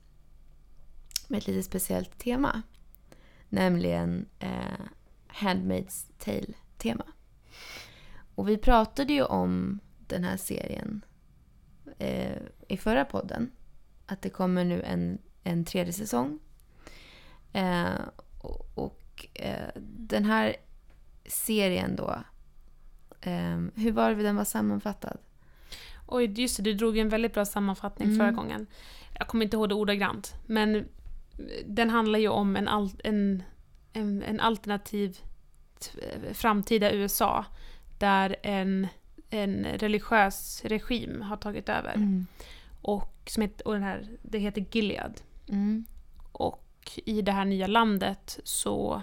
Med ett lite speciellt tema. Nämligen eh, Handmaid's Tale-tema. Och vi pratade ju om den här serien eh, i förra podden. Att det kommer nu en, en tredje säsong. Eh, och och eh, den här serien då. Eh, hur var det den var sammanfattad? Oj, just det, du drog en väldigt bra sammanfattning Mm. förra gången. Jag kommer inte ihåg det ordagrant, men den handlar ju om en, al- en, en, en alternativ framtida USA där en, en religiös regim har tagit över. Mm. Och, som heter, och den här, det heter Gilead. Mm. Och i det här nya landet så,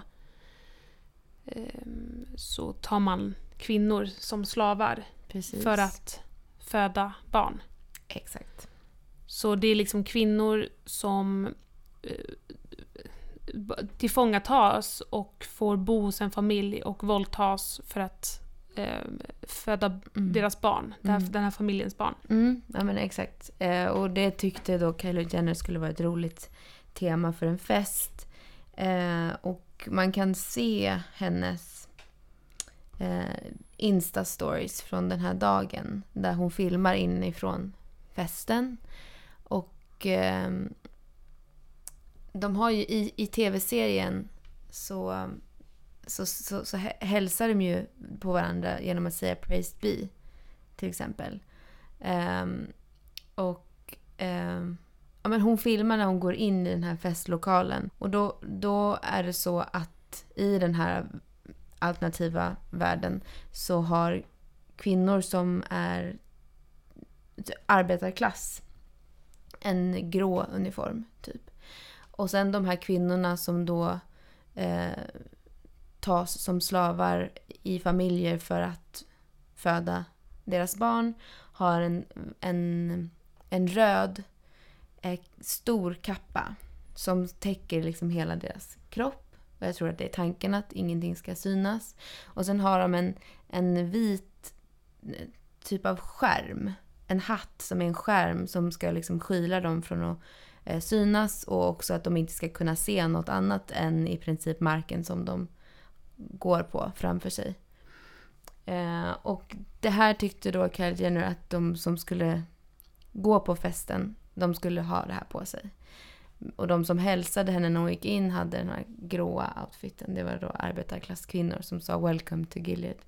ehm, så tar man kvinnor som slavar Precis. för att föda barn. Exakt. Så det är liksom kvinnor som eh, tillfångatas och får bo hos en familj och våldtas för att eh, föda Mm. deras barn, Mm. den här familjens barn. Mm, ja men exakt. Eh, och det tyckte då Kylie Jenner skulle vara ett roligt tema för en fest. Eh, och man kan se hennes eh, Insta-stories från den här dagen. Där hon filmar inifrån festen. Och ehm, de har ju i, i tv-serien så, så, så, så hälsar de ju på varandra genom att säga praised be. Till exempel. Um, och um, ja, men hon filmar när hon går in i den här festlokalen. Och då, då är det så att i den här alternativa världen så har kvinnor som är arbetarklass en grå uniform, typ. Och sen de här kvinnorna som då eh, tas som slavar i familjer för att föda deras barn har en, en, en röd eh, stor kappa som täcker liksom hela deras kropp. Och jag tror att det är tanken att ingenting ska synas. Och sen har de en, en vit eh, typ av skärm. En hatt som är en skärm som ska liksom skyla dem från att eh, synas och också att de inte ska kunna se något annat än i princip marken som de går på framför sig. Eh, och det här tyckte då Kylie Jenner att de som skulle gå på festen, de skulle ha det här på sig. Och de som hälsade henne när hon gick in hade den här gråa outfiten. Det var då arbetarklasskvinnor som sa “Welcome to Gilead”.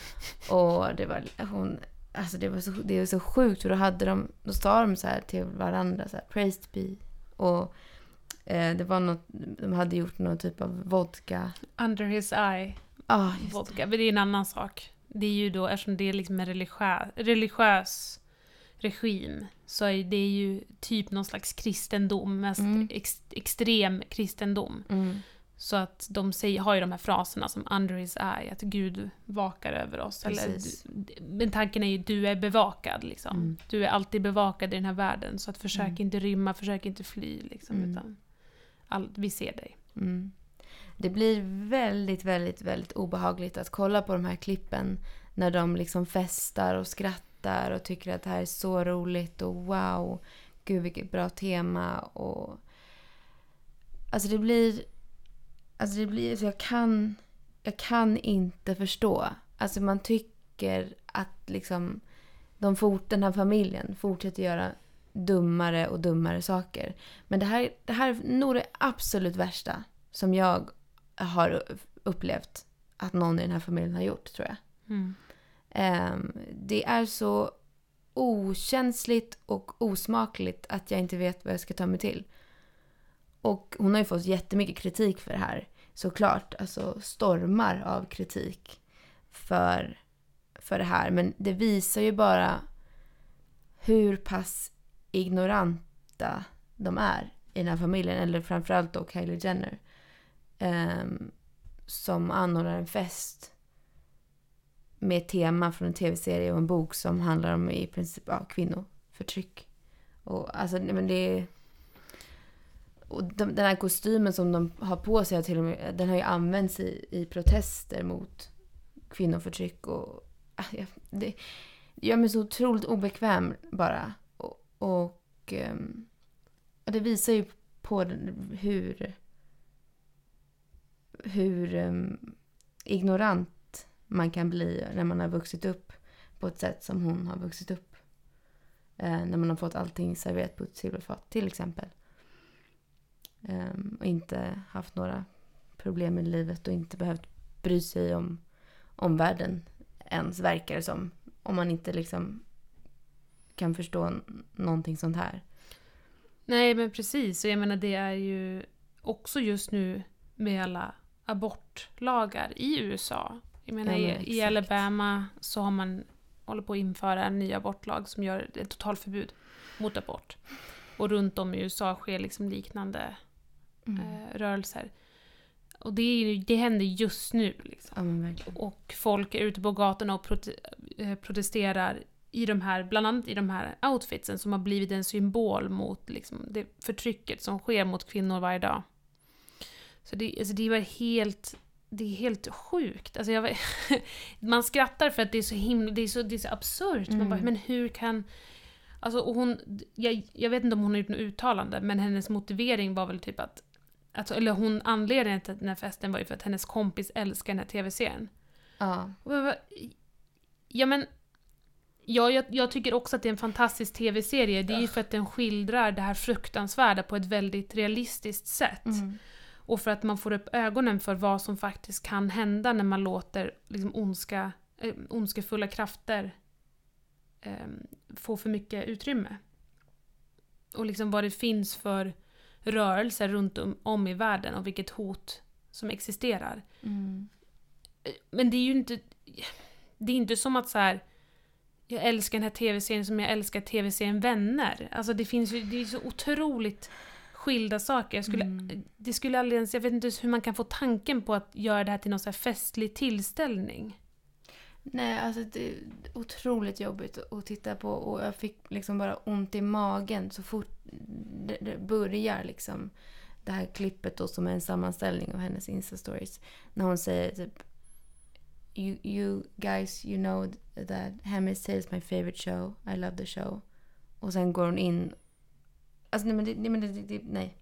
Och det var hon... Alltså det var så, det var så sjukt för då hade de... Då sa de så här till varandra så här “Praised be” och eh, det var något... De hade gjort någon typ av vodka... Under his eye, Ah, vodka. Men det är en annan sak. Det är ju då, eftersom det är liksom en religiös, religiös regim, så är det ju typ någon slags kristendom, mest Mm. ex, extrem kristendom. Mm. Så att de säger, har ju de här fraserna som under his eye, att Gud vakar över oss. Eller, Precis. du- men tanken är ju du är bevakad liksom. Mm. Du är alltid bevakad i den här världen. Så att försök Mm. inte rymma, försök inte fly liksom. Mm. Utan all, vi ser dig. Mm. Det blir väldigt, väldigt, väldigt obehagligt att kolla på de här klippen när de liksom festar och skrattar och tycker att det här är så roligt och wow, gud vilket bra tema och... Alltså det blir... Alltså det blir... Så jag kan... Jag kan inte förstå. Alltså man tycker att liksom de fort, den här familjen fortsätter göra dummare och dummare saker. Men det här, det här är nog det absolut värsta som jag har upplevt att någon i den här familjen har gjort, tror jag. Mm. Ehm, det är så okänsligt och osmakligt att jag inte vet vad jag ska ta mig till. Och hon har ju fått jättemycket kritik för det här. Såklart, alltså stormar av kritik för, för det här. Men det visar ju bara hur pass ignoranta de är i den här familjen. Eller framförallt då Kylie Jenner. Um, som anordnar en fest med ett tema från en tv-serie och en bok som handlar om i princip ja, kvinnoförtryck. Och alltså, nej, men det är... Och de, den här kostymen som de har på sig har till och med, den har ju använts i, i protester mot kvinnoförtryck och... Ah, ja, jag- Det gör mig så otroligt obekväm bara. Ehm, och, det visar ju på hur... Hur ehm, ignorant man kan bli när man har vuxit upp på ett sätt som hon har vuxit upp. Eh, när man har fått allting serverat på ett silverfat till exempel. Ehm, och inte haft några problem i livet och inte behövt bry sig om omvärlden ens verkar det som. Om man inte liksom kan förstå någonting sånt här. Nej men precis, och jag menar det är ju också just nu med alla abortlagar i USA. Jag menar Ja, men i. Alabama så har man håller på att införa en ny abortlag som gör ett totalförbud mot abort. Och runt om i USA sker liksom liknande Mm. eh, rörelser. Och det, är, ju- det händer just nu. Liksom. Ja. Och folk är ute på gatorna och eh, protesterar i de här, bland annat i de här outfitsen som har blivit en symbol mot liksom, det förtrycket som sker mot kvinnor varje dag. Så det, alltså, det var helt, det är helt sjukt. Alltså, jag, man skrattar för att det är så himla, det är så, det är så absurt. Man Mm. bara, men hur kan... Alltså, hon, jag, jag vet inte om hon har gjort något uttalande, men hennes motivering var väl typ att Alltså, eller hon, anledningen till den här festen var ju för att hennes kompis älskar den här tv-serien. Ja. Ja men, ja, jag, jag tycker också att det är en fantastisk tv-serie. Det är ju för att den skildrar det här fruktansvärda på ett väldigt realistiskt sätt. Mm. Och för att man får upp ögonen för vad som faktiskt kan hända när man låter liksom, ondska, eh, ondskefulla krafter eh, få för mycket utrymme. Och liksom vad det finns för rörelser runt om, om i världen och vilket hot som existerar. Mm. Men det är ju inte... Det är inte som att så här. Jag älskar den här tv-serien som jag älskar tv-serien Vänner. Alltså det finns ju... Det är så otroligt skilda saker. Jag skulle, Mm. Det skulle aldrig ens... Jag vet inte hur man kan få tanken på att göra det här till någon så här festlig tillställning. Nej, alltså det är otroligt jobbigt att titta på och jag fick liksom bara ont i magen så fort det, det börjar liksom det här klippet då som är en sammanställning av hennes Insta-stories. När hon säger typ you, you guys, you know that Handmaid's Tale is my favorite show. I love the show. Och sen går hon in. Alltså nej men det, nej, men det, nej.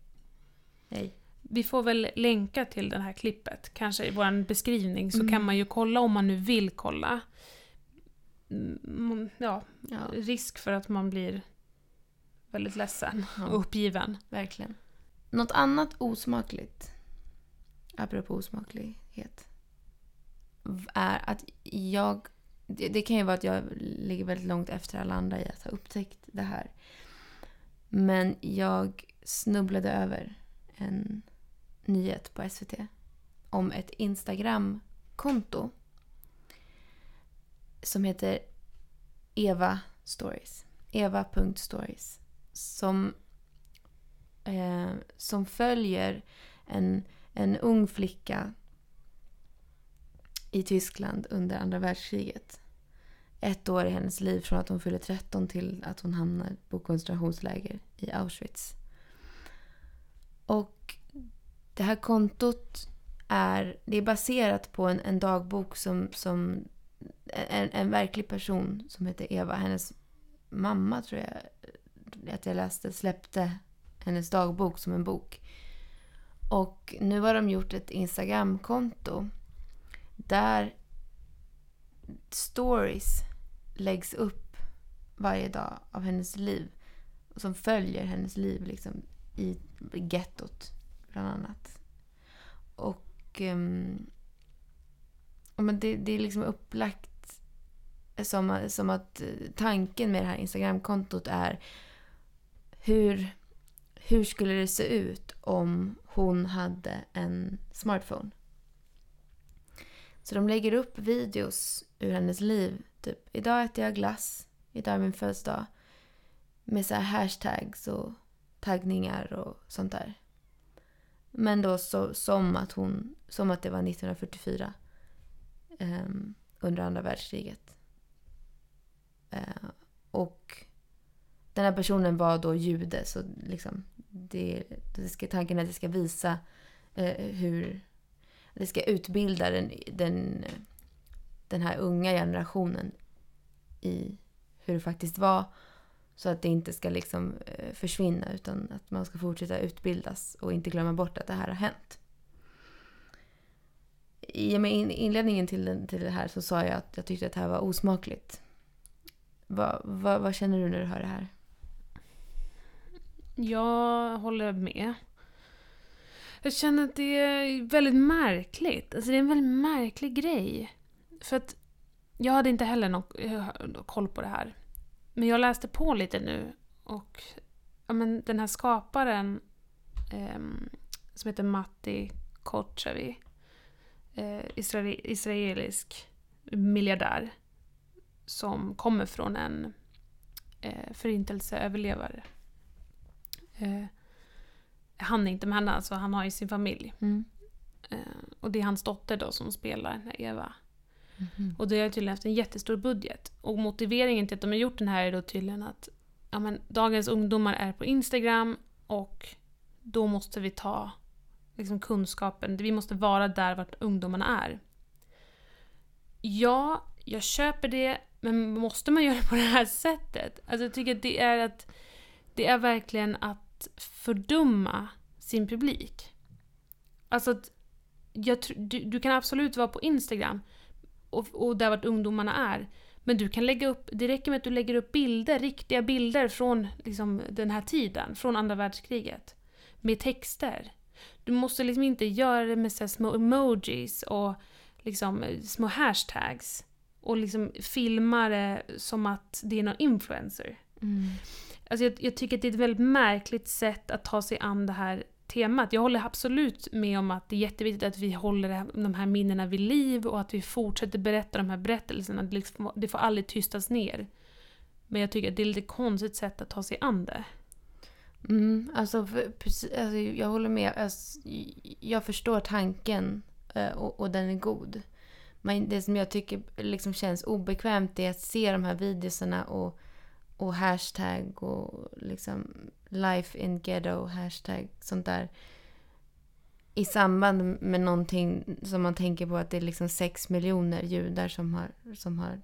Nej. Vi får väl länka till det här klippet, kanske i vår beskrivning, så Mm. kan man ju kolla om man nu vill kolla. Mm, Ja, Ja, risk för att man blir väldigt ledsen och uppgiven. verkligen. Något annat osmakligt, apropå osmaklighet, är att jag... Det, det kan ju vara att jag ligger väldigt långt efter alla andra i att ha upptäckt det här. Men jag snubblade över en nyhet på SVT om ett Instagram-konto som heter Eva Stories. Eva.stories. Som, eh, som följer en, en ung flicka i Tyskland under andra världskriget. Ett år i hennes liv från att hon fyller 13 till att hon hamnar på koncentrationsläger i Auschwitz. Och det här kontot är, det är baserat på en, en dagbok som, som en, en verklig person som heter Eva. Hennes mamma tror jag att jag läste släppte hennes dagbok som en bok. Och nu har de gjort ett Instagramkonto där stories läggs upp varje dag av hennes liv. Som följer hennes liv liksom i gettot bland annat. Och um, men det, det är liksom upplagt som, som att tanken med det här Instagramkontot är hur, hur skulle det se ut om hon hade en smartphone? Så de lägger upp videos ur hennes liv. Typ, idag äter jag glass. Idag är min födelsedag. Med så här hashtags och taggningar och sånt där. Men då så, som, att hon, som att det var 1944. ehm, under andra världskriget. Eh, och den här personen var då jude. Så liksom, det, det ska, tanken är att det ska visa eh, hur... Det ska utbilda den, den, den här unga generationen i hur det faktiskt var. Så att det inte ska liksom eh, försvinna utan att man ska fortsätta utbildas och inte glömma bort att det här har hänt. I och med inledningen till, den, till det här så sa jag att jag tyckte att det här var osmakligt. Va, va, vad känner du när du hör det här? Jag håller med. Jag känner att det är väldigt märkligt. Alltså det är en väldigt märklig grej. För att jag hade inte heller någon koll på det här. Men jag läste på lite nu och ja, men den här skaparen eh, som heter Matti Kochavi, eh, israel, israelisk miljardär som kommer från en eh, förintelseöverlevare. Eh, han är inte med henne, alltså han har ju sin familj. Mm. Eh, och det är hans dotter då som spelar den här Eva. Mhm. Och det har tydligen haft en jättestor budget. Och motiveringen till att de har gjort den här är då tydligen att ja, men, dagens ungdomar är på Instagram och då måste vi ta liksom, kunskapen. Vi måste vara där vart ungdomarna är. Ja, jag köper det, men måste man göra det på det här sättet? Alltså jag tycker att det är att det är verkligen att fördumma sin publik. Alltså att jag, tr- du, du kan absolut vara på Instagram och, och där vart ungdomarna är. Men du kan lägga upp, det räcker med att du lägger upp bilder, riktiga bilder från liksom, den här tiden, från andra världskriget. Med texter. Du måste liksom inte göra det med så små emojis och liksom, små hashtags. Och liksom filma det som att det är någon influencer. Mm. Alltså jag, jag tycker att det är ett väldigt märkligt sätt att ta sig an det här temat. Jag håller absolut med om att det är jätteviktigt att vi håller de här minnena vid liv och att vi fortsätter berätta de här berättelserna. Det, liksom, det får aldrig tystas ner. Men jag tycker att det är ett lite konstigt sätt att ta sig an det. Mm, alltså, för, precis, alltså, jag håller med. Alltså, jag förstår tanken eh, och, och den är god. Men det som jag tycker liksom känns obekvämt är att se de här videorna och, och hashtag och liksom life in ghetto hashtag sånt där i samband med någonting som man tänker på att det är liksom sex miljoner judar som har, som har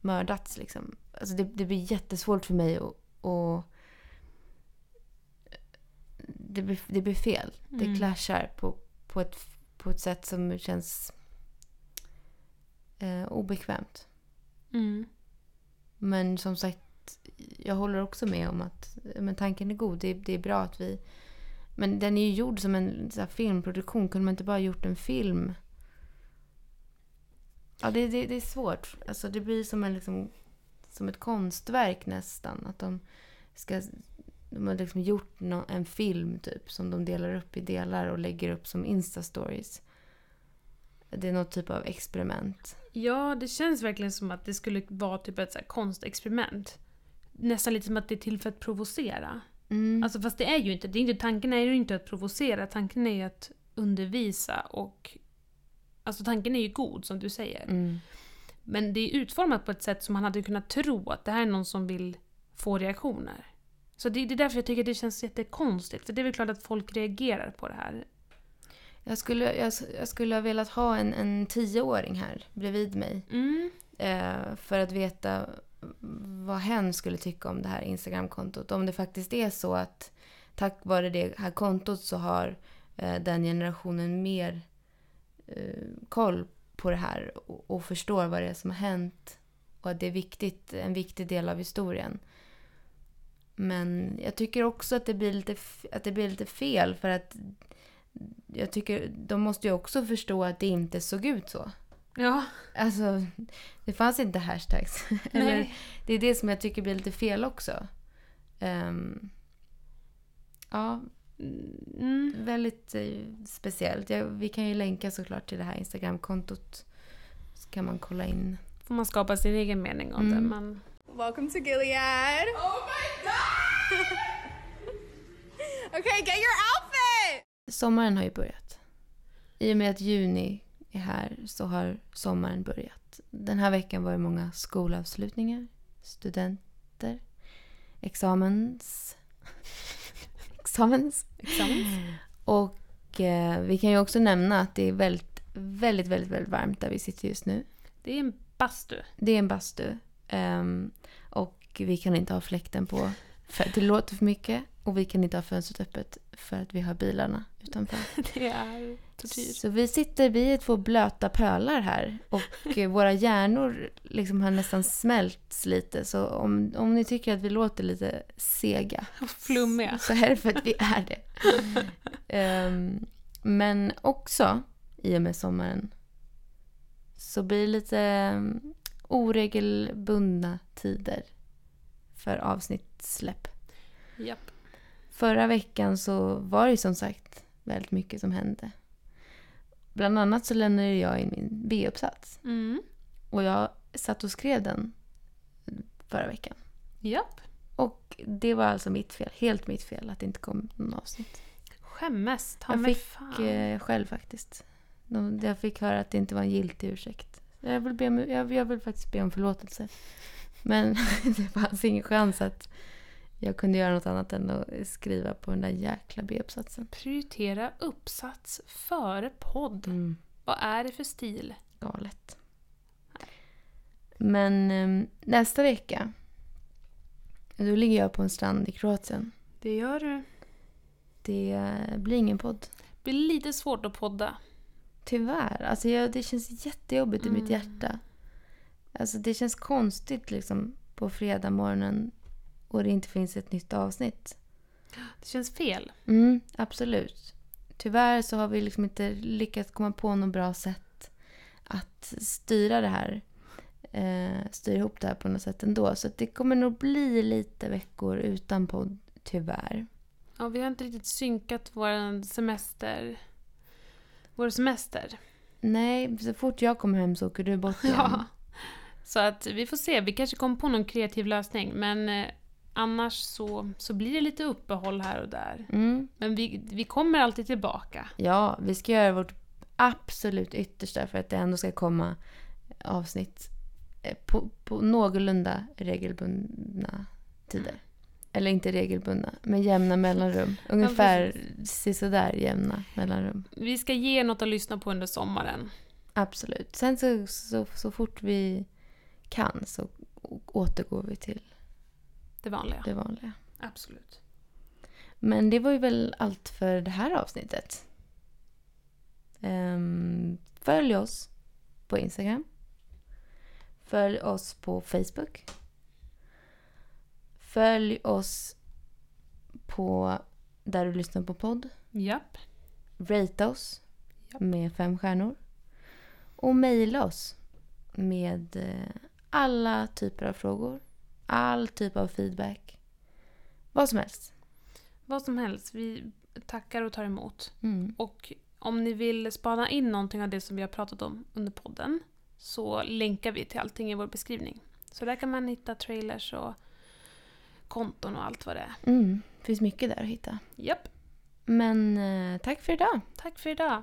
mördats. Liksom. Alltså det, det blir jättesvårt för mig att... att det, blir, det blir fel. Det Mm. clashar på, på, ett, på ett sätt som känns eh, obekvämt. Mm. Men som sagt, jag håller också med om att men tanken är god. Det, det är bra att vi... Men den är ju gjord som en så här, filmproduktion. Kunde man inte bara gjort en film? Ja, det, det, det är svårt. Alltså, det blir som, en, liksom, som ett konstverk nästan. Att de ska... De har liksom gjort no, en film typ som de delar upp i delar och lägger upp som Insta-stories. Det är något typ av experiment. Ja, det känns verkligen som att det skulle vara typ ett så här konstexperiment. Nästan lite som att det är till för att provocera. Mm. Alltså fast det är ju inte, det är inte tanken är ju inte att provocera, tanken är ju att undervisa och... Alltså tanken är ju god som du säger. Mm. Men det är utformat på ett sätt som man hade kunnat tro att det här är någon som vill få reaktioner. Så det, det är därför jag tycker att det känns jättekonstigt. För det är väl klart att folk reagerar på det här. Jag skulle, jag, jag skulle ha velat ha en, en tioåring här bredvid mig. Mm. Eh, för att veta vad hen skulle tycka om det här Instagramkontot. Om det faktiskt är så att tack vare det här kontot så har eh, den generationen mer eh, koll på det här och, och förstår vad det är som har hänt. Och att det är viktigt, en viktig del av historien. Men jag tycker också att det blir lite, att det blir lite fel för att jag tycker de måste ju också förstå att det inte såg ut så. Ja. Alltså, det fanns inte hashtags. Eller, Nej. det är det som jag tycker blir lite fel också. Ehm, ja, Mm. väldigt eh, speciellt. Jag, vi kan ju länka såklart till det här Instagramkontot. Så kan man kolla in. Får man skapa sin egen mening om det. Mm. Men... Welcome to Gilead. Oh my god! okay, get your outfit! Sommaren har ju börjat. I och med att juni är här så har sommaren börjat. Den här veckan var det många skolavslutningar, studenter, examens... examens. Och eh, vi kan ju också nämna att det är väldigt, väldigt, väldigt, väldigt varmt där vi sitter just nu. Det är en bastu. Det är en bastu. ehm, och vi kan inte ha fläkten på för det låter för mycket. Och vi kan inte ha fönstret öppet för att vi har bilarna utanför. Det är tortyr. Så vi sitter, vi är två blöta pölar här. Och eh, våra hjärnor liksom har nästan smälts lite. Så om, om ni tycker att vi låter lite sega. Flummiga. Så är det för att vi är det. Ehm, men också, i och med sommaren, så blir det lite um, oregelbundna tider för avsnittssläpp. Japp. Förra veckan så var det som sagt väldigt mycket som hände. Bland annat så lämnade jag in min B-uppsats. Mm. Och jag satt och skrev den förra veckan. Japp. Och det var alltså mitt fel. Helt mitt fel att det inte kom någon avsnitt. Skämmes. Ta Jag mig fick fan. eh, själv faktiskt. De, jag fick höra att det inte var en giltig ursäkt. Jag vill, be om, jag, jag vill faktiskt be om förlåtelse. Men det fanns ingen chans att jag kunde göra något annat än att skriva på den där jäkla B-uppsatsen. Prioritera uppsats före podd. Mm, Vad är det för stil? galet. Men eh, nästa vecka, då ligger jag på en strand i Kroatien. Det gör du. Det blir ingen podd. Det blir lite svårt att podda. Tyvärr. Alltså jag, det känns jättejobbigt i mitt Mm. hjärta. Alltså det känns konstigt liksom på fredag morgonen och det inte finns ett nytt avsnitt. Det känns fel. Mm, absolut. Tyvärr så har vi liksom inte lyckats komma på något bra sätt att styra det här. Eh, styra ihop det här på något sätt ändå. Så det kommer nog bli lite veckor utan podd, tyvärr. Ja, vi har inte riktigt synkat vår semester. Vår semester. Nej, så fort jag kommer hem så åker du bort igen. Ja. Så att vi får se. Vi kanske kommer på någon kreativ lösning. Men eh, annars så, så blir det lite uppehåll här och där. Mm. Men vi, vi kommer alltid tillbaka. Ja, vi ska göra vårt absolut yttersta för att det ändå ska komma avsnitt eh, på, på någorlunda regelbundna tider. Eller inte regelbundna, men jämna mellanrum. Ungefär sisådär jämna mellanrum. Vi ska ge något att lyssna på under sommaren. Absolut. Sen så, så, så fort vi kan så återgår vi till Det vanliga. det vanliga. Absolut. Men det var ju väl allt för det här avsnittet. Ehm, följ oss på Instagram. Följ oss på Facebook. Följ oss på där du lyssnar på podd. Japp. Rate oss Japp. med fem stjärnor. Och mejla oss med eh, alla typer av frågor. All typ av feedback. Vad som helst. Vad som helst. Vi tackar och tar emot. Mm. Och om ni vill spana in någonting av det som vi har pratat om under podden så länkar vi till allting i vår beskrivning. Så där kan man hitta trailers och konton och allt vad det är. Mm. finns mycket där att hitta. Japp. Men eh, tack för idag. Tack för idag.